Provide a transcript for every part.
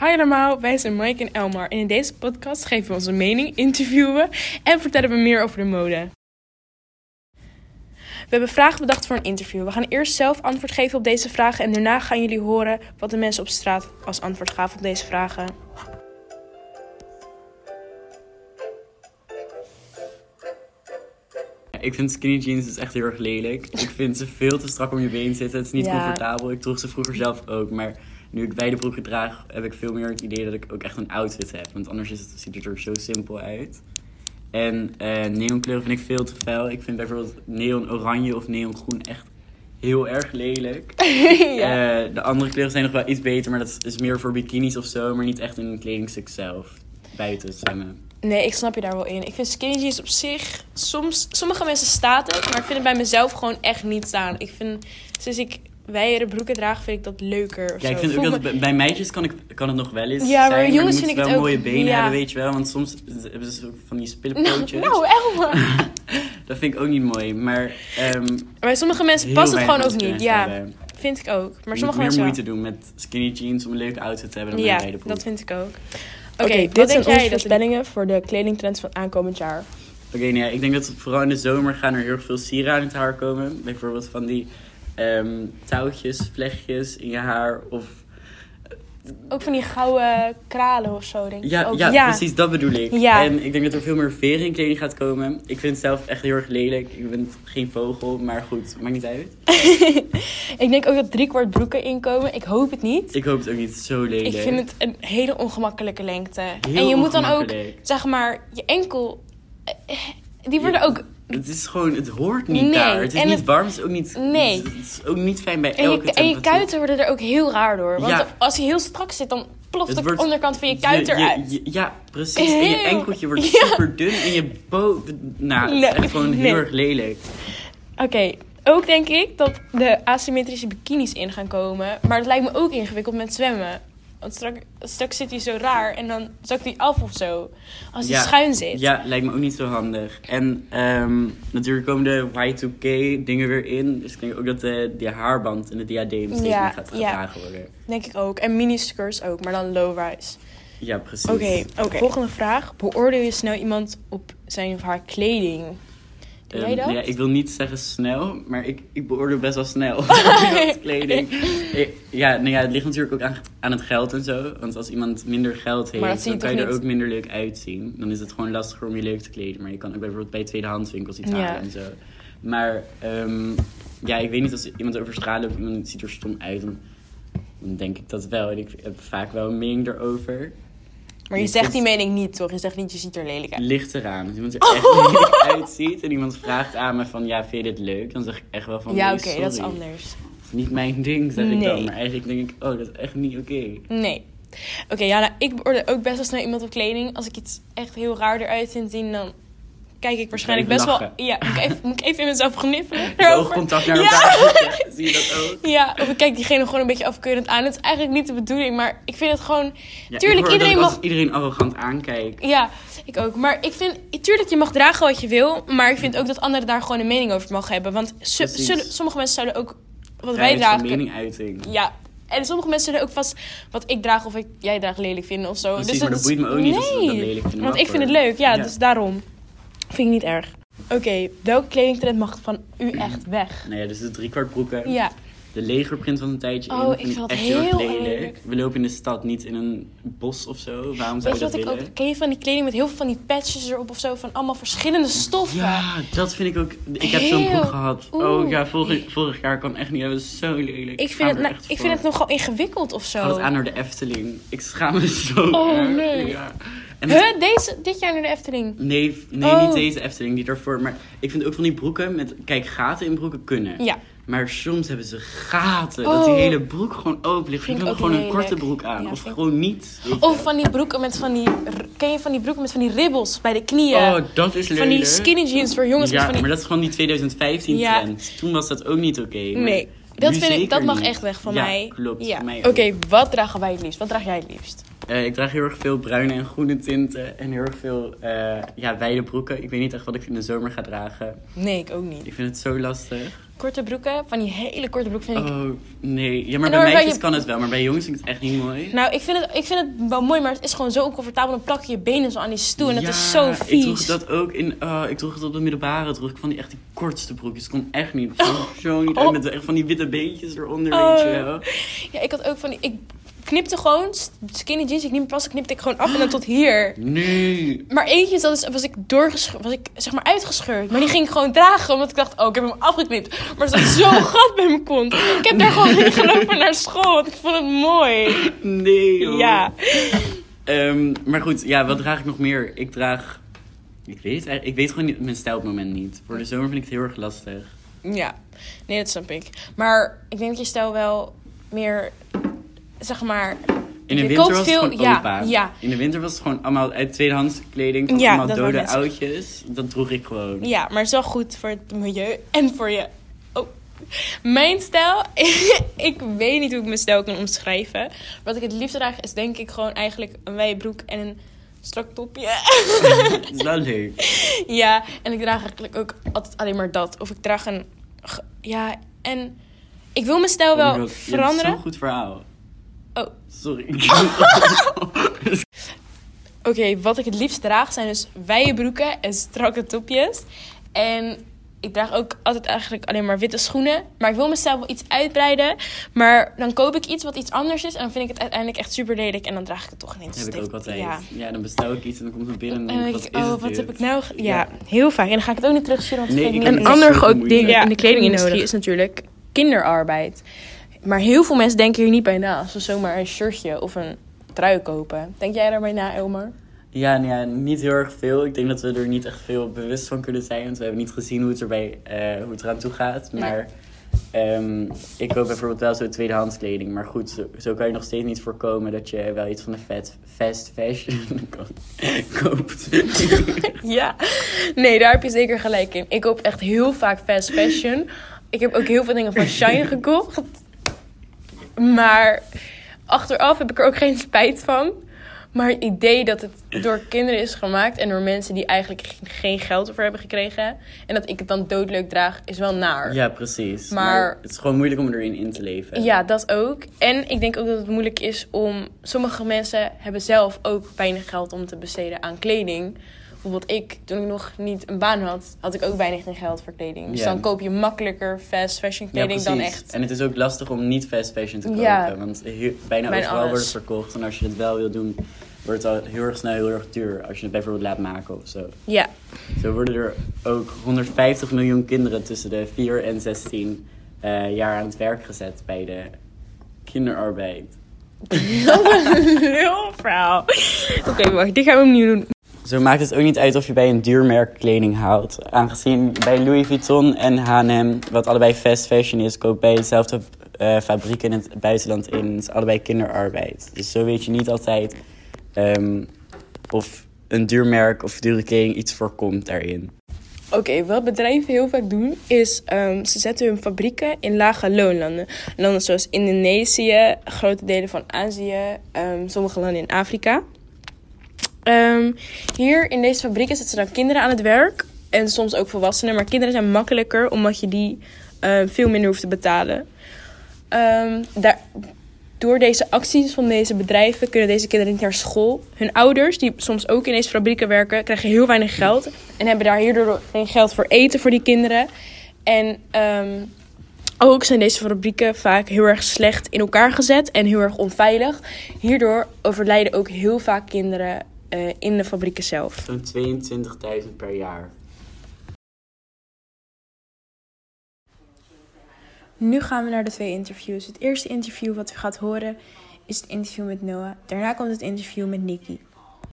Hi allemaal, wij zijn Mike en Elmar en in deze podcast geven we onze mening, interviewen en vertellen we meer over de mode. We hebben vragen bedacht voor een interview. We gaan eerst zelf antwoord geven op deze vragen en daarna gaan jullie horen wat de mensen op straat als antwoord gaven op deze vragen. Ik vind skinny jeans dus echt heel erg lelijk. Ik vind ze veel te strak om je been zitten. Het is niet Ja. comfortabel. Ik droeg ze vroeger zelf ook. Maar nu ik wijde broeken draag, heb ik veel meer het idee dat ik ook echt een outfit heb. Want anders is het, ziet het er zo simpel uit. En eh neonkleuren vind ik veel te fel. Ik vind bijvoorbeeld neon oranje of neon groen echt heel erg lelijk. ja. Eh, de andere kleuren zijn nog wel iets beter, maar dat is, is meer voor bikinis of zo. Maar niet echt in een kledingstuk zelf. Buiten zwemmen. Nee, ik snap je daar wel in. Ik vind skinny jeans op zich, soms, sommige mensen staat het, maar ik vind het bij mezelf gewoon echt niet staan. Ik vind, sinds ik wijere broeken draag, vind ik dat leuker. Of Ja, ik zo. vind ook dat me- bij- bij meisjes kan, ik, kan het nog wel eens Ja, maar zijn. jongens moet vind ik wel het ook- mooie benen ja. hebben, weet je wel. Want soms hebben ze van die Nou, spillepootjes. nou, Elma. Dat vind ik ook niet mooi. Maar ehm Maar bij sommige mensen past het gewoon ook niet. Ja, hebben. vind ik ook. Maar Je moet sommige meer mensen moeite wel. doen met skinny jeans om een leuke outfit te hebben dan Ja, dat vind ik ook. Oké, Oké, wat dit denk zijn jij onze voorspellingen voor de kledingtrends van aankomend jaar. Oké, nou ja, ik denk dat vooral in de zomer gaan er heel erg veel sieraden in het haar komen. Bijvoorbeeld van die ehm, touwtjes, vlechtjes in je haar. Of Ook van die gouden kralen of zo, denk ik. Ja, ook. ja, precies, dat bedoel ik. Ja. En ik denk dat er veel meer veren in kleding gaat komen. Ik vind het zelf echt heel erg lelijk. Ik ben geen vogel, maar goed, maakt niet uit. Ik denk ook dat driekwart broeken inkomen. Ik hoop het niet. Ik hoop het ook niet zo lelijk. Ik vind het een hele ongemakkelijke lengte. Heel en je moet dan ook, zeg maar, je enkel... eh, Die worden Ja, ook... Het is gewoon, het hoort niet Nee, daar. Het is niet het- warm, het is ook niet, Nee. het is ook niet fijn bij En elke je, en je kuiten worden er ook heel raar door. Want Ja. als je heel strak zit, dan ploft de wordt- onderkant van je kuit Je- je- eruit. je- ja, precies. En je enkeltje wordt Ja. super dun en je boven... Nou, het is echt gewoon heel erg lelijk. Oké, ook denk ik dat de asymmetrische bikinis in gaan komen. Maar dat lijkt me ook ingewikkeld met zwemmen. Want straks, straks zit hij zo raar en dan zakt hij af of zo. Als hij Ja, schuin zit. Ja, lijkt me ook niet zo handig. En ehm, natuurlijk komen de Y2K dingen weer in. Dus ik denk ook dat de, die haarband en de diadeem steeds Ja, meer gaat ja. gedragen worden. Denk ik ook. En miniskirts ook, maar dan low-rise. Ja, precies. Oké, volgende vraag. Beoordeel je snel iemand op zijn of haar kleding? Doe jij Ehm, dat? Ja, ik wil niet zeggen snel, maar ik, ik beoordeel best wel snel kleding. Ja, nou ja, het ligt natuurlijk ook aan, aan het geld en zo. Want als iemand minder geld heeft, dan kan je er niet? ook minder leuk uitzien. Dan is het gewoon lastiger om je leuk te kleden. Maar je kan ook bijvoorbeeld bij tweedehandswinkels iets Ja. halen en zo. Maar ehm, ja, ik weet niet als iemand over straat loopt en iemand ziet er stom uit. Dan, dan denk ik dat wel. En ik heb vaak wel een mening erover. Maar je zegt die mening niet, toch? Je zegt niet, je ziet er lelijk uit. Ligt eraan. Als iemand er echt lelijk uitziet en iemand vraagt aan me van ja, vind je dit leuk? Dan zeg ik echt wel van ja, oké, dat is anders. Dat is niet mijn ding, zeg ik dan. Maar eigenlijk denk ik, oh, dat is echt niet oké. Nee. Oké, ja, nou, ik beoordeel ook best wel snel iemand op kleding. Als ik iets echt heel raar eruit vind zien, dan kijk ik waarschijnlijk best wel... Ja, moet ik, even, moet ik even in mezelf gniffelen oogcontact naar Ja. elkaar zetten. Zie je dat ook? Ja, of ik kijk diegene gewoon een beetje afkeurend aan. Het is eigenlijk niet de bedoeling, maar ik vind het gewoon... Ja, tuurlijk, iedereen dat mag... iedereen arrogant aankijkt. Ja, ik ook. Maar ik vind, tuurlijk, je mag dragen wat je wil. Maar ik vind ook dat anderen daar gewoon een mening over mogen hebben. Want zullen, sommige mensen zouden ook wat wij dragen. meninguiting. Ja. En sommige mensen zullen ook vast wat ik draag of ik, jij draagt lelijk vinden of zo. Precies, dus maar dat is- boeit me ook niet als ze dat Nee, lelijk vinden, Want ik vind het leuk, ja, Ja. dus daarom. Vind ik niet erg. Oké, welke kledingtrend mag van u echt weg? Nou ja, dus de driekwart broeken. Ja, De legerprint van een tijdje Oh, in. ik vind echt heel lelijk. lelijk. We lopen in de stad niet in een bos of zo. Waarom zou weet je wat dat ik ook... Ken je van die kleding met heel veel van die patches erop of zo? Van allemaal verschillende stoffen. Ja, dat vind ik ook. Ik heb zo'n broek gehad. Oeh. Oh ja, vorig, vorig jaar kan echt niet. Dat was zo lelijk. Ik vind, het, nou, ik vind het nogal ingewikkeld of Ik had het zo. aan naar de Efteling. Ik schaam me zo Oh, erg. nee. Ja. En Huh? Deze, dit jaar naar de Efteling? Nee, nee Oh. niet deze Efteling, die daarvoor. Maar ik vind ook van die broeken met, kijk, gaten in broeken kunnen. Ja. Maar soms hebben ze gaten, dat die Oh. hele broek gewoon open ligt. Vind Ik wil gewoon een korte broek aan. Ja, of vind gewoon niet. Of van die broeken met van die... Ken je van die broeken met van die ribbels bij de knieën? Oh, dat is lelijk. van die skinny jeans voor jongens Ja, met van die... maar dat is gewoon die 2015 Ja. trend. Toen was dat ook niet oké. maar Nee, dat, vind ik, dat mag niet. echt weg van ja, mij. klopt. Ja. mij Oké, wat dragen wij het liefst? Wat draag jij het liefst? Eh, ik draag heel erg veel bruine en groene tinten. En heel erg veel eh, ja, wijde broeken. Ik weet niet echt wat ik in de zomer ga dragen. Nee, ik ook niet. Ik vind het zo lastig. korte broeken. Van die hele korte broek vind ik... Oh, nee. Ja, maar bij meisjes je- kan het wel, maar bij jongens vind ik het echt niet mooi. Nou, ik vind, het, ik vind het wel mooi, maar het is gewoon zo oncomfortabel. Dan plak je je benen zo aan die stoel en dat is zo Ik vies. droeg dat ook in, oh, ik droeg het op de middelbare, droeg ik van die echt die kortste broekjes. Het kon echt niet, zo, zo niet uit, Oh. met echt van die witte beentjes eronder, Oh. weet je wel. Ja, ik had ook van die... Ik knipte gewoon skinny jeans, ik niet meer paste, knipte ik gewoon af en dan tot hier. Nee. Maar eentje dat is, was ik doorgescheurd, was ik zeg maar uitgescheurd. Maar die ging ik gewoon dragen, omdat ik dacht, oh, ik heb hem afgeknipt. Maar er zat zo'n gat bij mijn kont. Ik heb daar gewoon in gelopen naar school, want ik vond het mooi. Nee, joh. Ja. Ehm, maar goed, ja, wat draag ik nog meer? Ik draag, ik weet eigenlijk, ik weet gewoon niet, mijn stijl op het moment niet. Voor de zomer vind ik het heel erg lastig. Ja, nee, dat snap ik. Maar ik denk dat je stijl wel meer, zeg maar... In de winter was het veel- gewoon ja, opa. ja. In de winter was het gewoon allemaal uit tweedehands kleding. Ja, allemaal dat dode oudjes. Dat droeg ik gewoon. Ja, maar het is wel goed voor het milieu en voor je... Oh. Mijn stijl, ik weet niet hoe ik mijn stijl kan omschrijven. Wat ik het liefst draag is denk ik gewoon eigenlijk een wijde broek en een strak topje. Dat is wel leuk. ja, en ik draag eigenlijk ook altijd alleen maar dat. Of ik draag een... Ja, en ik wil mijn stijl Oh wel God, Je hebt veranderen. zo'n goed verhaal. Oh. Sorry. Oké, wat ik het liefst draag zijn dus wijde broeken en strakke topjes. En ik draag ook altijd eigenlijk alleen maar witte schoenen. Maar ik wil mezelf wel iets uitbreiden. Maar dan koop ik iets wat iets anders is. En dan vind ik het uiteindelijk echt super lelijk. En dan draag ik het toch ineens. Dat heb ik ook altijd. Ja. Ja. dan bestel ik iets en dan komt het binnen en dan denk ik, wat is oh, wat dit? heb ik nou... Ja, Ja. heel vaak. En dan ga ik het ook niet terugsturen. Want Nee, het ik niet Een ander groot ding Ja, in de kledingindustrie nodig. is natuurlijk kinderarbeid. Maar heel veel mensen denken hier niet bij na. Als we zomaar een shirtje of een trui kopen. Denk jij daarbij na, Elmar? Ja, nou ja, niet heel erg veel. Ik denk dat we er niet echt veel bewust van kunnen zijn. Want we hebben niet gezien hoe het, erbij, eh, hoe het eraan toe gaat. Nee. Maar ehm, ik koop bijvoorbeeld wel zo tweedehands kleding. Maar goed, zo, zo kan je nog steeds niet voorkomen dat je wel iets van de fast fashion ko- koopt. Ja, nee, daar heb je zeker gelijk in. Ik koop echt heel vaak fast fashion. Ik heb ook heel veel dingen van Shine gekocht. Maar achteraf heb ik er ook geen spijt van. Maar het idee dat het door kinderen is gemaakt en door mensen die eigenlijk ge- geen geld ervoor hebben gekregen. En dat ik het dan doodleuk draag, is wel naar. ja, precies. Maar- Maar, het is gewoon moeilijk om erin in te leven. Ja, dat ook. En ik denk ook dat het moeilijk is om... Sommige mensen hebben zelf ook weinig geld om te besteden aan kleding. Bijvoorbeeld ik, toen ik nog niet een baan had, had ik ook weinig geld voor kleding. Dus dan koop je makkelijker fast fashion Ja, kleding dan echt... En het is ook lastig om niet fast fashion te kopen. Ja. Want heel- bijna Bijna overal wordt het verkocht. En als je het wel wil doen, wordt het al heel erg snel heel erg duur. Als je het bijvoorbeeld laat maken of zo. Ja, Zo worden er ook 150 miljoen kinderen tussen de 4 en 16 eh, jaar aan het werk gezet bij de kinderarbeid. heel verhaal. Oké, wacht, dit gaan we opnieuw doen. Zo maakt het ook niet uit of je bij een duurmerk kleding houdt. Aangezien bij Louis Vuitton en H&M, wat allebei fast fashion is, koopt bij dezelfde eh, fabriek in het buitenland in. Het is allebei kinderarbeid. Dus zo weet je niet altijd ehm, of een duurmerk of dure kleding iets voorkomt daarin. Oké, wat bedrijven heel vaak doen, is ehm, ze zetten hun fabrieken in lage loonlanden. Landen zoals Indonesië, grote delen van Azië, ehm, sommige landen in Afrika. Ehm, hier in deze fabrieken zetten ze dan kinderen aan het werk. En soms ook volwassenen. Maar kinderen zijn makkelijker, omdat je die ehm, veel minder hoeft te betalen. Ehm, daar, door deze acties van deze bedrijven kunnen deze kinderen niet naar school. Hun ouders, die soms ook in deze fabrieken werken, krijgen heel weinig geld. En hebben daar hierdoor geen geld voor eten voor die kinderen. En ook zijn deze fabrieken vaak heel erg slecht in elkaar gezet en heel erg onveilig. Hierdoor overlijden ook heel vaak kinderen eh, in de fabrieken zelf. Zo'n 22.000 per jaar. Nu gaan we naar de twee interviews. Het eerste interview wat u gaat horen is het interview met Noah. Daarna komt het interview met Nikki.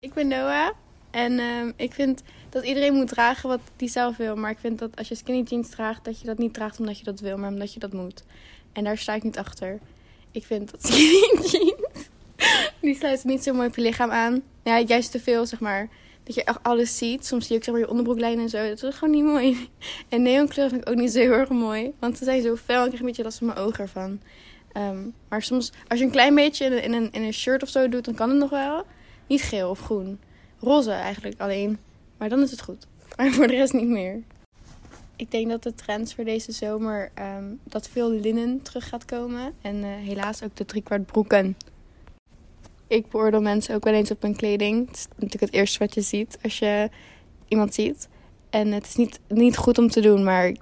Ik ben Noah en ehm, ik vind dat iedereen moet dragen wat hij zelf wil. Maar ik vind dat als je skinny jeans draagt, dat je dat niet draagt omdat je dat wil, maar omdat je dat moet. En daar sta ik niet achter. Ik vind dat skinny jeans, die sluiten niet zo mooi op je lichaam aan. Ja, juist te veel, zeg maar. Dat je echt alles ziet. Soms zie je ook zeg maar, je onderbroeklijn en zo. Dat is gewoon niet mooi. En neonkleuren vind ik ook niet zo heel erg mooi. Want ze zijn zo fel en ik krijg een beetje last van mijn ogen ervan. Ehm, maar soms, als je een klein beetje in een, in, een, in een shirt of zo doet, dan kan het nog wel. Niet geel of groen. Roze eigenlijk alleen. Maar dan is het goed. Maar voor de rest niet meer. Ik denk dat de trends voor deze zomer ehm, dat veel linnen terug gaat komen. En eh, helaas ook de driekwart broeken. Ik beoordeel mensen ook wel eens op hun kleding. Het is natuurlijk het eerste wat je ziet als je iemand ziet. En het is niet, niet goed om te doen, maar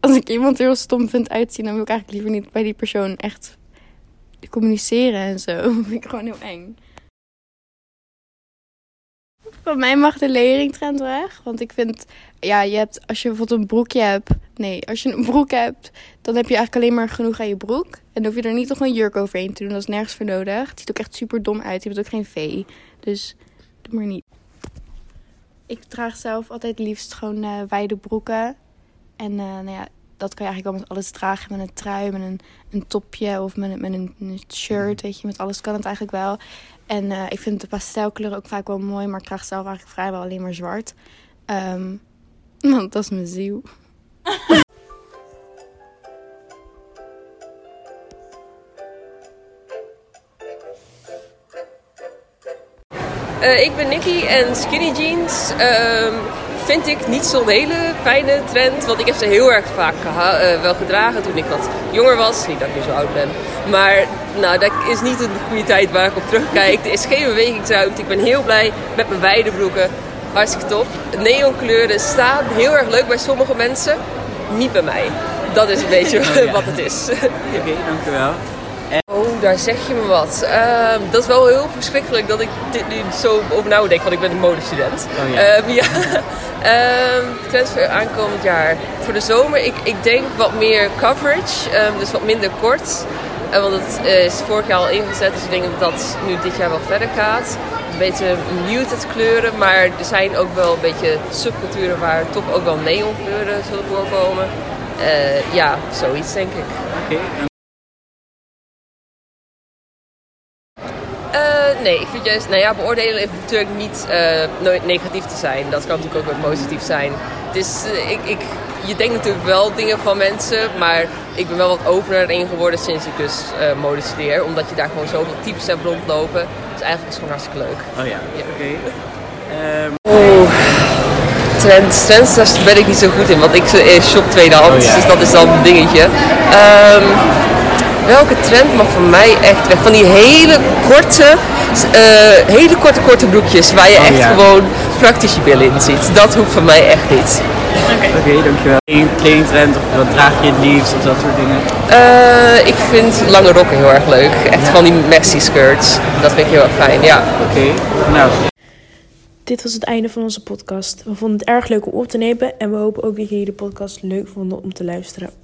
als ik iemand heel stom vind uitzien, dan wil ik eigenlijk liever niet bij die persoon echt communiceren en zo. Dat vind ik gewoon heel eng. Van mij mag de leringtrend weg. Want ik vind, ja, je hebt, als je bijvoorbeeld een broekje hebt. Nee, als je een broek hebt, dan heb je eigenlijk alleen maar genoeg aan je broek. En dan hoef je er niet nog een jurk overheen te doen. Dat is nergens voor nodig. Het ziet ook echt super dom uit. Je hebt ook geen V. Dus doe maar niet. Ik draag zelf altijd liefst gewoon uh, wijde broeken. En uh, nou ja, dat kan je eigenlijk wel met alles dragen. Met een trui, met een, een topje of met, met een, een shirt. Weet je, met alles kan het eigenlijk wel. En uh, ik vind de pastelkleuren ook vaak wel mooi, maar ik draag zelf eigenlijk vrijwel alleen maar zwart. Um, want dat is mijn ziel. uh, ik ben Nikki en skinny jeans uh, vind ik niet zo'n hele fijne trend. Want ik heb ze heel erg vaak uh, wel gedragen toen ik wat jonger was. Niet dat ik nu zo oud ben. Maar nou, dat is niet een goede tijd waar ik op terugkijk. Er is geen bewegingsruimte. Ik ben heel blij met mijn wijde broeken. Hartstikke top. Neonkleuren staan heel erg leuk bij sommige mensen. Niet bij mij. Dat is een beetje oh, ja. wat het is. Oké, okay, dankjewel. Daar zeg je me wat. Uh, dat is wel heel verschrikkelijk dat ik dit nu zo over nadenk, want ik ben een modestudent. Oh, ja. Um, ja. um, trends voor aankomend jaar. Voor de zomer, ik, ik denk wat meer coverage, um, dus wat minder kort. Uh, want het is vorig jaar al ingezet, dus ik denk dat dat nu dit jaar wel verder gaat. Een beetje muted kleuren, maar er zijn ook wel een beetje subculturen waar toch ook wel neonkleuren zullen voorkomen. Uh, ja, zoiets denk ik. Oké. Okay. Nee, ik vind juist, nou ja, beoordelen heeft natuurlijk niet uh, nooit negatief te zijn. Dat kan natuurlijk ook wel positief zijn. Het is, uh, ik, ik, je denkt natuurlijk wel dingen van mensen, maar ik ben wel wat opener in geworden sinds ik dus mode studeer. Omdat je daar gewoon zoveel types hebt rondlopen. Dus eigenlijk is het gewoon hartstikke leuk. Oh ja, ja. oké. Okay. Um... Oh, trends, trends, daar ben ik niet zo goed in, want ik shop tweedehands, oh, ja. dus dat is dan een dingetje. Um, welke trend mag voor mij echt weg? Van die hele korte, uh, hele korte, korte broekjes waar je oh, echt ja. gewoon praktisch je billen in ziet. Dat hoeft van mij echt niet. Oké, okay. okay, dankjewel. Een kledingtrend of wat draag je het liefst of dat soort dingen? Uh, ik vind lange rokken heel erg leuk. Echt ja. van die maxi skirts. Dat vind ik heel erg fijn, ja. Oké, okay. nou. Dit was het einde van onze podcast. We vonden het erg leuk om op te nemen en we hopen ook dat jullie de podcast leuk vonden om te luisteren.